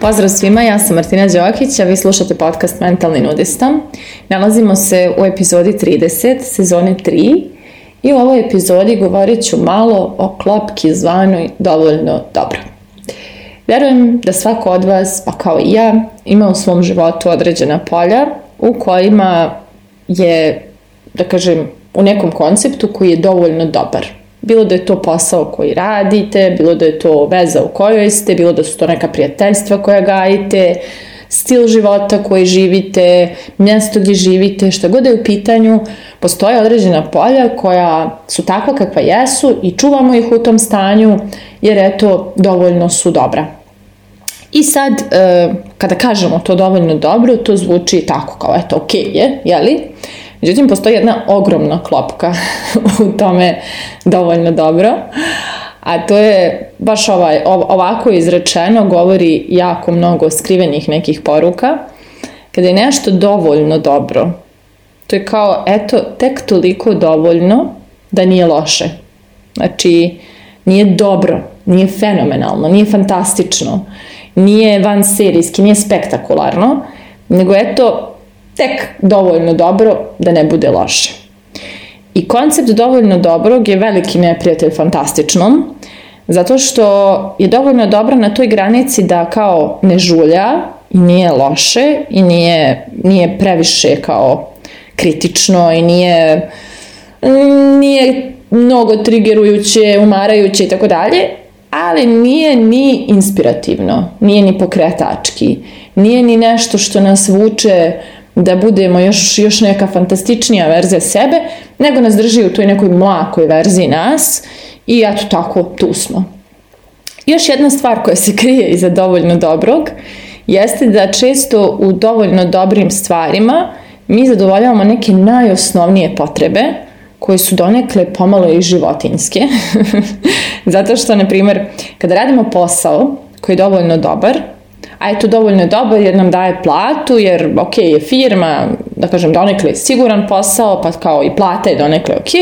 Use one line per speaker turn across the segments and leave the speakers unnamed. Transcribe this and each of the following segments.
Pozdrav svima, ja sam Martina Đokić, a vi slušate podcast Mentalni nudista. Nalazimo se u epizodi 30, sezone 3 i u ovoj epizodi govorit ću malo o klopki zvanoj dovoljno dobro. Verujem da svako od vas, pa kao i ja, ima u svom životu određena polja u kojima je, da kažem, u nekom konceptu koji je dovoljno dobar. Bilo da je to posao koji radite, bilo da je to veza u kojoj ste, bilo da su to neka prijateljstva koja gajite, stil života koji živite, mjesto gdje živite, šta god je u pitanju, postoje određena polja koja su takva kakva jesu i čuvamo ih u tom stanju jer eto dovoljno su dobra. I sad, e, kada kažemo to dovoljno dobro, to zvuči tako kao eto ok je, jeli? Međutim, postoji jedna ogromna klopka u tome dovoljno dobro, a to je baš ovaj, ovako izrečeno, govori jako mnogo skrivenih nekih poruka. Kada je nešto dovoljno dobro, to je kao, eto, tek toliko dovoljno da nije loše. Znači, nije dobro, nije fenomenalno, nije fantastično, nije van serijski, nije spektakularno, nego eto, tek dovoljno dobro da ne bude loše. I koncept dovoljno dobrog je veliki neprijatelj fantastičnom, zato što je dovoljno dobro na toj granici da kao ne žulja i nije loše i nije, nije previše kao kritično i nije, nije mnogo trigerujuće, umarajuće i tako dalje, ali nije ni inspirativno, nije ni pokretački, nije ni nešto što nas vuče da budemo još, još neka fantastičnija verzija sebe, nego nas drži u toj nekoj mlakoj verziji nas i eto tako, tu smo. Još jedna stvar koja se krije iza dovoljno dobrog jeste da često u dovoljno dobrim stvarima mi zadovoljavamo neke najosnovnije potrebe koje su donekle pomalo i životinske. Zato što, na primjer, kada radimo posao koji je dovoljno dobar, a eto dovoljno je dobar jer nam daje platu, jer ok je firma, da kažem donekle je siguran posao, pa kao i plata je donekle ok,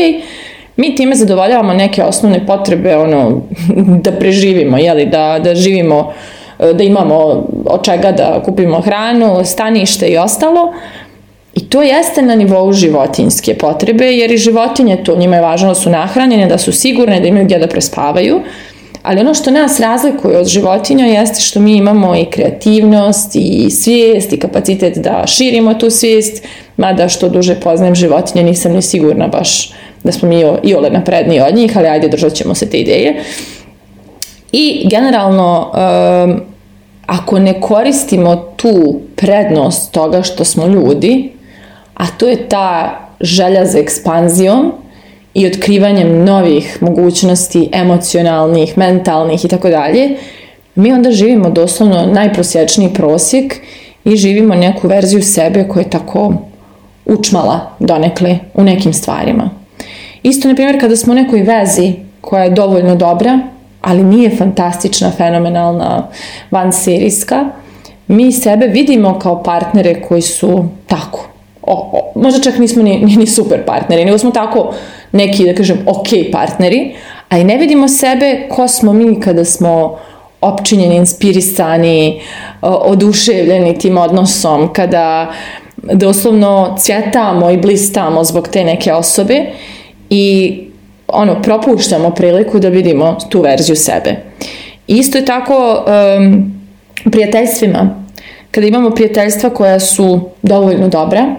mi time zadovoljavamo neke osnovne potrebe ono, da preživimo, jeli, da, da živimo, da imamo od čega da kupimo hranu, stanište i ostalo, I to jeste na nivou životinske potrebe, jer i životinje to, njima je važno da su nahranjene, da su sigurne, da imaju gdje da prespavaju, Ali ono što nas razlikuje od životinja jeste što mi imamo i kreativnost i svijest i kapacitet da širimo tu svijest, mada što duže poznajem životinje nisam ni sigurna baš da smo mi i ole napredniji od njih, ali ajde držat ćemo se te ideje. I generalno, um, ako ne koristimo tu prednost toga što smo ljudi, a to je ta želja za ekspanzijom, i otkrivanjem novih mogućnosti emocionalnih, mentalnih i tako dalje, mi onda živimo doslovno najprosječniji prosjek i živimo neku verziju sebe koja je tako učmala donekle u nekim stvarima. Isto, na primjer, kada smo u nekoj vezi koja je dovoljno dobra, ali nije fantastična, fenomenalna, vanserijska, mi sebe vidimo kao partnere koji su tako. O, o, možda čak nismo ni, ni, ni super partneri, nego smo tako neki, da kažem, ok partneri, ali ne vidimo sebe ko smo mi kada smo opčinjeni, inspirisani, oduševljeni tim odnosom, kada doslovno cvjetamo i blistamo zbog te neke osobe i ono, propuštamo priliku da vidimo tu verziju sebe. Isto je tako um, prijateljstvima. Kada imamo prijateljstva koja su dovoljno dobra,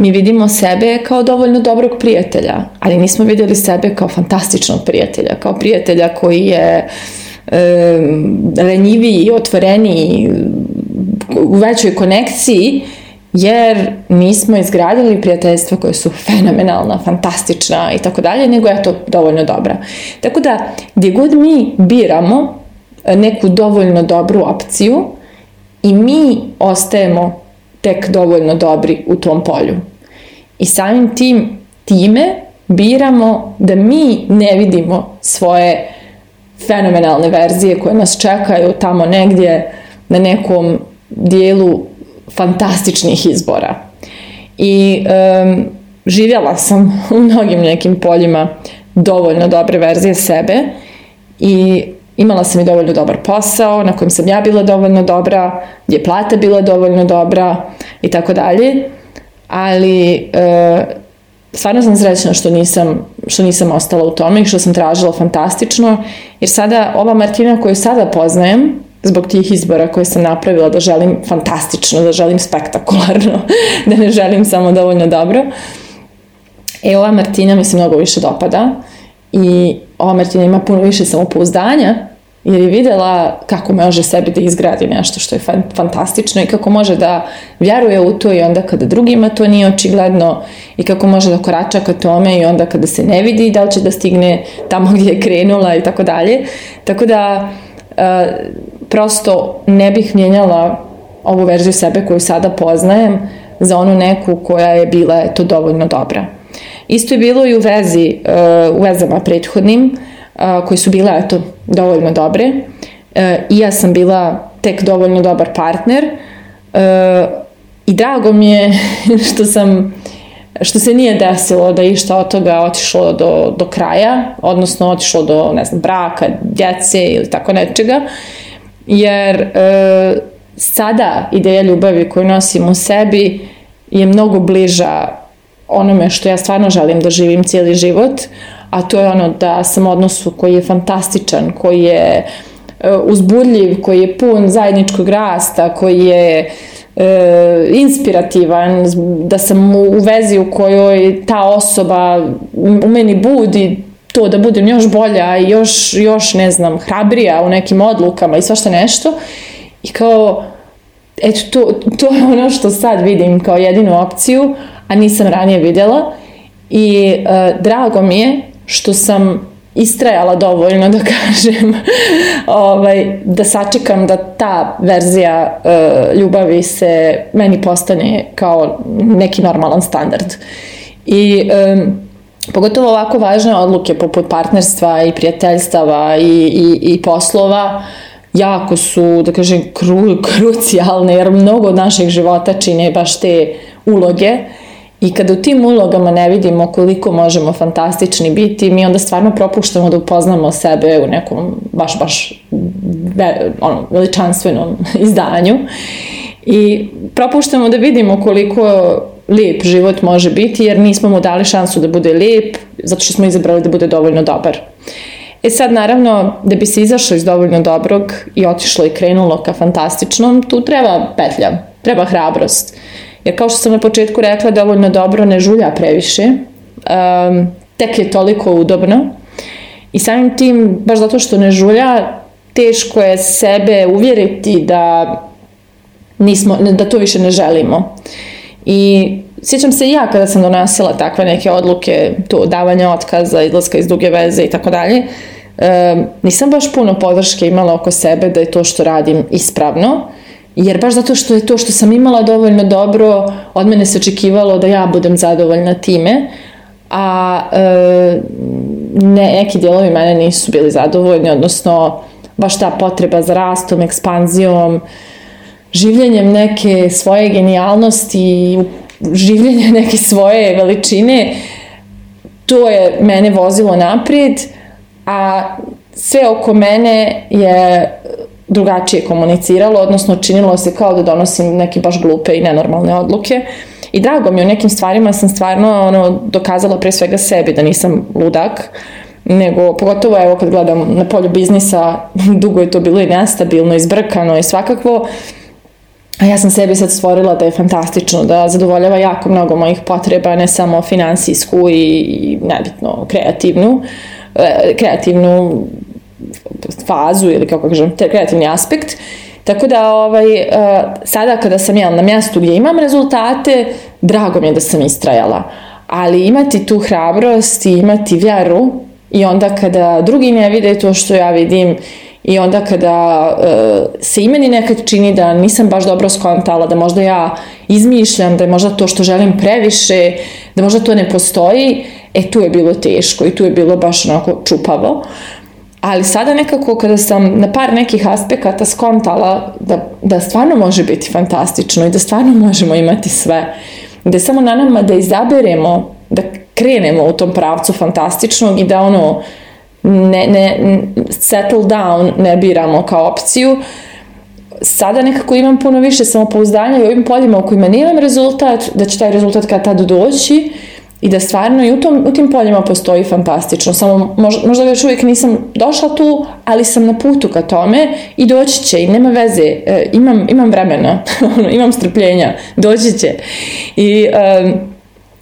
mi vidimo sebe kao dovoljno dobrog prijatelja, ali nismo vidjeli sebe kao fantastičnog prijatelja, kao prijatelja koji je e, lenjiviji, otvoreniji, u većoj konekciji, jer nismo izgradili prijateljstva koje su fenomenalna, fantastična i tako dalje, nego je to dovoljno dobra. Tako da, gdje god mi biramo neku dovoljno dobru opciju i mi ostajemo tek dovoljno dobri u tom polju. I samim tim time biramo da mi ne vidimo svoje fenomenalne verzije koje nas čekaju tamo negdje na nekom dijelu fantastičnih izbora. I um, živjela sam u mnogim nekim poljima dovoljno dobre verzije sebe i imala sam i dovoljno dobar posao na kojem sam ja bila dovoljno dobra, gdje je plata bila dovoljno dobra i tako dalje. Ali e, stvarno sam srećna što nisam, što nisam ostala u tome i što sam tražila fantastično, jer sada ova Martina koju sada poznajem, zbog tih izbora koje sam napravila da želim fantastično, da želim spektakularno, da ne želim samo dovoljno dobro. E, ova Martina mi se mnogo više dopada i ova Martina ima puno više samopouzdanja jer je videla kako može sebi da izgradi nešto što je fantastično i kako može da vjeruje u to i onda kada drugima to nije očigledno i kako može da korača ka tome i onda kada se ne vidi da li će da stigne tamo gdje je krenula i tako dalje. Tako da uh, prosto ne bih mijenjala ovu verziju sebe koju sada poznajem za onu neku koja je bila eto dovoljno dobra. Isto je bilo i u vezi, uh, u vezama prethodnim, uh, koji su bile eto dovoljno dobre. Uh, I ja sam bila tek dovoljno dobar partner i drago mi je što sam što se nije desilo da išta od toga otišlo do, do kraja, odnosno otišlo do, ne znam, braka, djece ili tako nečega, jer e, sada ideja ljubavi koju nosim u sebi je mnogo bliža onome što ja stvarno želim da živim cijeli život, a to je ono da sam odnosu koji je fantastičan, koji je e, uzbudljiv, koji je pun zajedničkog rasta, koji je e, inspirativan, da sam u vezi u kojoj ta osoba u meni budi to da budem još bolja i još, još ne znam, hrabrija u nekim odlukama i svašta nešto. I kao, eto, to, to je ono što sad vidim kao jedinu opciju, a nisam ranije vidjela. I e, drago mi je što sam istrajala dovoljno da kažem ovaj, da sačekam da ta verzija e, ljubavi se meni postane kao neki normalan standard. I e, pogotovo ovako važne odluke poput partnerstva i prijateljstava i, i, i poslova jako su, da kažem, kru, krucijalne jer mnogo od naših života čine baš te uloge I kada u tim ulogama ne vidimo koliko možemo fantastični biti, mi onda stvarno propuštamo da upoznamo sebe u nekom baš, baš ve, ono, veličanstvenom izdanju. I propuštamo da vidimo koliko lijep život može biti, jer nismo mu dali šansu da bude lijep, zato što smo izabrali da bude dovoljno dobar. E sad, naravno, da bi se izašlo iz dovoljno dobrog i otišlo i krenulo ka fantastičnom, tu treba petlja, treba hrabrost. Jer kao što sam na početku rekla, dovoljno dobro ne žulja previše. Um, tek je toliko udobno. I samim tim, baš zato što ne žulja, teško je sebe uvjeriti da nismo, da to više ne želimo. I sjećam se i ja kada sam donosila takve neke odluke, to davanje otkaza, izlaska iz duge veze i tako dalje, nisam baš puno podrške imala oko sebe da je to što radim ispravno, Jer baš zato što je to što sam imala dovoljno dobro, od mene se očekivalo da ja budem zadovoljna time, a e, ne, neki dijelovi mene nisu bili zadovoljni, odnosno baš ta potreba za rastom, ekspanzijom, življenjem neke svoje genijalnosti, življenje neke svoje veličine, to je mene vozilo naprijed, a sve oko mene je drugačije komuniciralo, odnosno činilo se kao da donosim neke baš glupe i nenormalne odluke. I drago mi, u nekim stvarima sam stvarno ono, dokazala pre svega sebi da nisam ludak, nego pogotovo evo kad gledam na polju biznisa, dugo je to bilo i nestabilno, izbrkano i svakakvo, a ja sam sebi sad stvorila da je fantastično, da zadovoljava jako mnogo mojih potreba, ne samo finansijsku i, i nebitno kreativnu, e, kreativnu fazu ili kako kažem, kreativni aspekt. Tako da ovaj, uh, sada kada sam ja na mjestu gdje imam rezultate, drago mi je da sam istrajala. Ali imati tu hrabrost i imati vjeru i onda kada drugi ne vide to što ja vidim i onda kada uh, se i meni nekad čini da nisam baš dobro skontala, da možda ja izmišljam, da je možda to što želim previše, da možda to ne postoji, e tu je bilo teško i tu je bilo baš onako čupavo. Ali sada nekako kada sam na par nekih aspekata skontala da, da stvarno može biti fantastično i da stvarno možemo imati sve, da je samo na nama da izaberemo, da krenemo u tom pravcu fantastičnog i da ono ne, ne, settle down ne biramo kao opciju. Sada nekako imam puno više samopouzdanja i ovim poljima u kojima nemam rezultat, da će taj rezultat kad tad doći i da stvarno i u, tom, u tim poljima postoji fantastično. Samo možda, možda još uvijek nisam došla tu, ali sam na putu ka tome i doći će i nema veze. E, imam, imam vremena, imam strpljenja, doći će. I, e,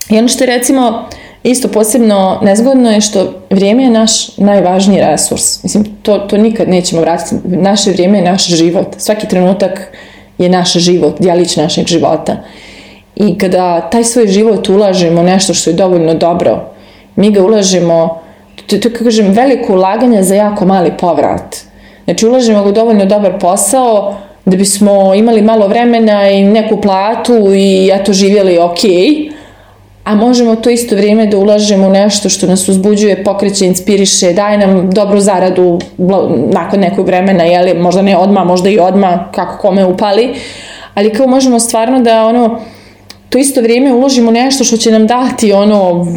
i ono što je recimo isto posebno nezgodno je što vrijeme je naš najvažniji resurs. Mislim, to, to nikad nećemo vratiti. Naše vrijeme je naš život. Svaki trenutak je naš život, dijelić našeg života. I kada taj svoj život ulažemo nešto što je dovoljno dobro, mi ga ulažemo, to je, kažem, veliko ulaganje za jako mali povrat. Znači, ulažemo ga u dovoljno dobar posao da bismo imali malo vremena i neku platu i eto živjeli ok, a možemo to isto vrijeme da ulažemo u nešto što nas uzbuđuje, pokreće, inspiriše, daje nam dobru zaradu nakon nekog vremena, jeli, možda ne odma, možda i odma, kako kome upali, ali kao možemo stvarno da ono, to isto vrijeme uložimo nešto što će nam dati ono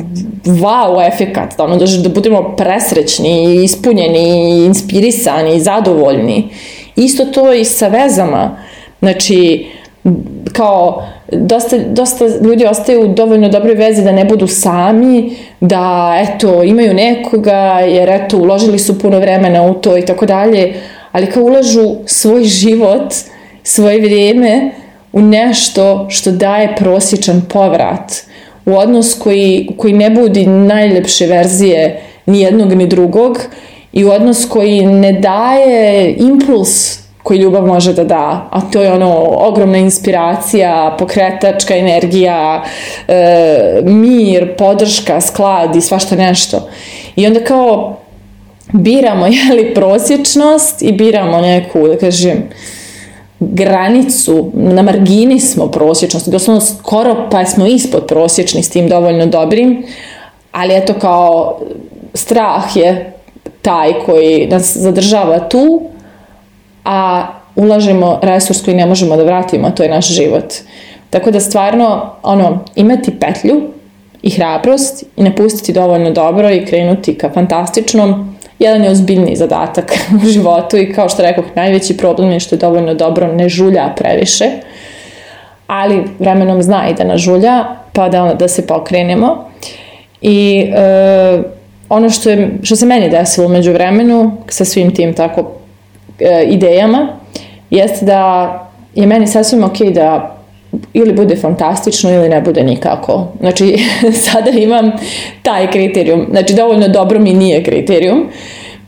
wow efekat, ono, da, da budemo presrećni, ispunjeni, inspirisani, zadovoljni. Isto to i sa vezama. Znači, kao dosta, dosta ljudi ostaju u dovoljno dobre veze da ne budu sami, da eto imaju nekoga jer eto uložili su puno vremena u to i tako dalje, ali kao ulažu svoj život, svoje vrijeme u nešto što daje prosječan povrat, u odnos koji, koji ne budi najljepše verzije ni jednog ni drugog i u odnos koji ne daje impuls koji ljubav može da da, a to je ono ogromna inspiracija, pokretačka energija, e, mir, podrška, sklad i svašta nešto. I onda kao biramo jeli prosječnost i biramo neku, da kažem, granicu, na margini smo prosječnosti, doslovno skoro pa smo ispod prosječni s tim dovoljno dobrim, ali eto kao strah je taj koji nas zadržava tu, a ulažemo resurs koji ne možemo da vratimo, to je naš život. Tako da stvarno, ono, imati petlju i hrabrost i napustiti dovoljno dobro i krenuti ka fantastičnom, jedan je ozbiljni zadatak u životu i kao što rekao, najveći problem je što je dovoljno dobro ne žulja previše, ali vremenom zna i da nažulja, pa da, da se pokrenemo. I e, ono što, je, što se meni desilo među vremenu sa svim tim tako e, idejama jeste da je meni sasvim ok da ili bude fantastično ili ne bude nikako. Znači, sada imam taj kriterijum. Znači, dovoljno dobro mi nije kriterijum,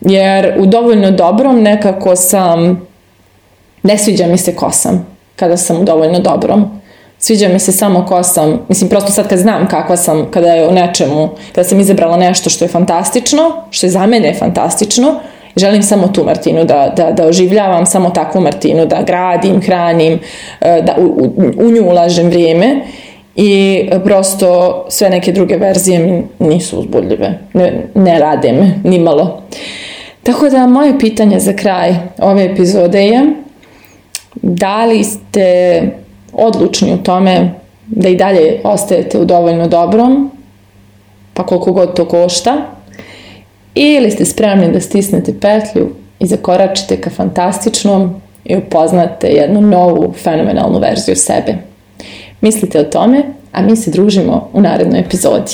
jer u dovoljno dobrom nekako sam, ne sviđa mi se ko sam kada sam u dovoljno dobrom. Sviđa mi se samo ko sam, mislim prosto sad kad znam kakva sam kada je u nečemu, kada sam izabrala nešto što je fantastično, što je za mene fantastično, želim samo tu Martinu da, da, da oživljavam, samo takvu Martinu da gradim, hranim, e, da u, u, u nju ulažem vrijeme i prosto sve neke druge verzije mi nisu uzbudljive, ne, ne rade me, ni malo. Tako da moje pitanje za kraj ove epizode je da li ste odlučni u tome da i dalje ostajete u dovoljno dobrom, pa koliko god to košta, ili ste spremni da stisnete petlju i zakoračite ka fantastičnom i upoznate jednu novu fenomenalnu verziju sebe. Mislite o tome, a mi se družimo u narednoj epizodi.